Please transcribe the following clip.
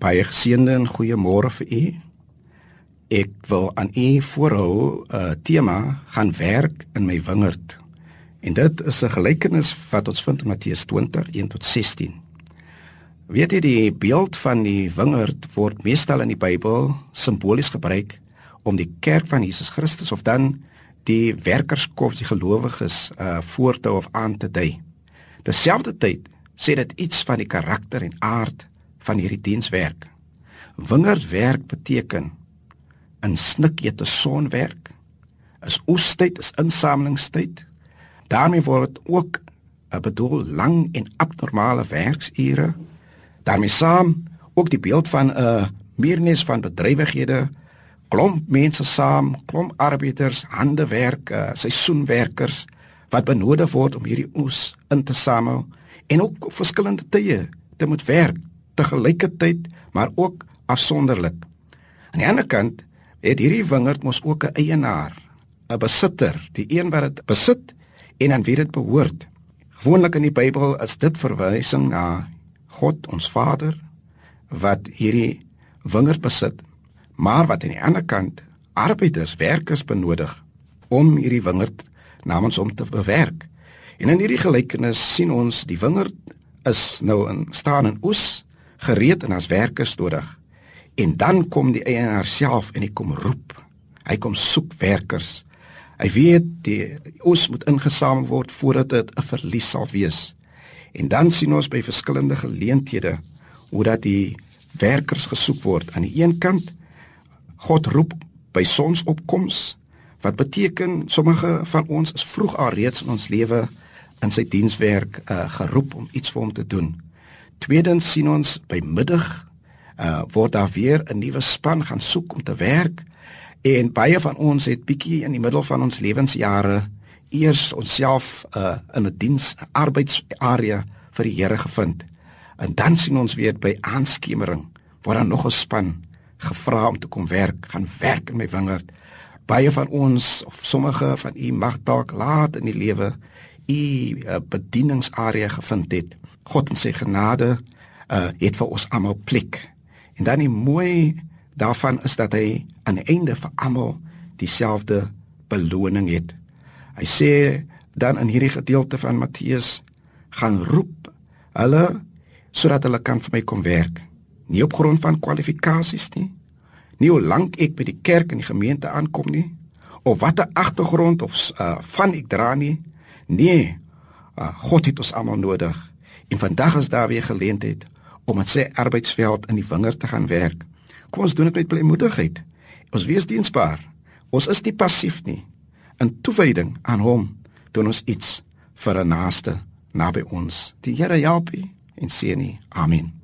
Baie geseënde en goeiemôre vir u. Ek wil aan u voorhou 'n uh, tema gaan werk in my wingerd. En dit is 'n gelykenis wat ons vind in Matteus 20:1 tot 16. Weet jy die beeld van die wingerd word meestal in die Bybel simbolies gebruik om die kerk van Jesus Christus of dan die werkerskop, die gelowiges uh voor te of aan te dui. Terselfdertyd sê dit iets van die karakter en aard van hierdie dienswerk. Wingerdwerk beteken in snik jy te sonwerk. Is oestyd, is insamelingstyd. daarmee word ook 'n eh, bedoel lang en abnormale werksure. daarmee saam ook die beeld van 'n uh, meernis van bedrywighede, klomp mense saam, klomp arbeiders, handewerk, uh, seisoenwerkers wat benodig word om hierdie oes in te samel en ook verskillende tye te moet werk te gelyke tyd, maar ook afsonderlik. Aan die ander kant het hierdie wingerd mos ook 'n eienaar, 'n besitter, die een wat dit besit en aan wie dit behoort. Gewoonlik in die Bybel is dit verwysing na God, ons Vader, wat hierdie wingerd besit, maar wat aan die ander kant arbeiders, werkers benodig om hierdie wingerd namens hom te bewerk. En in hierdie gelykenis sien ons die wingerd is nou in staan in oes gereed en as werkers nodig. En dan kom die eienaar self en hy kom roep. Hy kom soek werkers. Hy weet die oes moet ingesamel word voordat dit 'n verlies sal wees. En dan sien ons by verskillende geleenthede hoe dat die werkers gesoek word. Aan die een kant God roep by sonsopkoms wat beteken sommige van ons is vroeg alreeds in ons lewe in sy dienswerk uh, geroep om iets vir hom te doen. Tweedens sien ons by middag uh word daar weer 'n nuwe span gaan soek om te werk en baie van ons het bietjie in die middel van ons lewensjare eers onsself uh in 'n diens arbeidsarea vir die Here gevind. En dan sien ons weer by aanskemering word dan nog 'n span gevra om te kom werk, gaan werk in my wingerd. Baie van ons of sommige van u mag dalk laat in die lewe u uh, bedieningsarea gevind het. God in sy genade uh het vir ons almal plek. En dan die mooi daarvan is dat hy aan die einde vir almal dieselfde beloning het. Hy sê dan in hierdie gedeelte van Matteus gaan roep hulle sodat hulle kan vir my kom werk. Nie op grond van kwalifikasies nie. Nie hoe lank ek by die kerk en die gemeente aankom nie of watter agtergrond of uh, van ek dra nie. Nee. Uh, God het ons almal nodig. En vandag is daar weer geleentheid om met sy arbeidsveld in die wingerd te gaan werk. Kom ons doen dit met blymoedigheid. Ons wees diensbaar. Ons is nie passief nie. In toewyding aan hom doen ons iets vir 'n naaste naby ons. Die Here help u en seën u. Amen.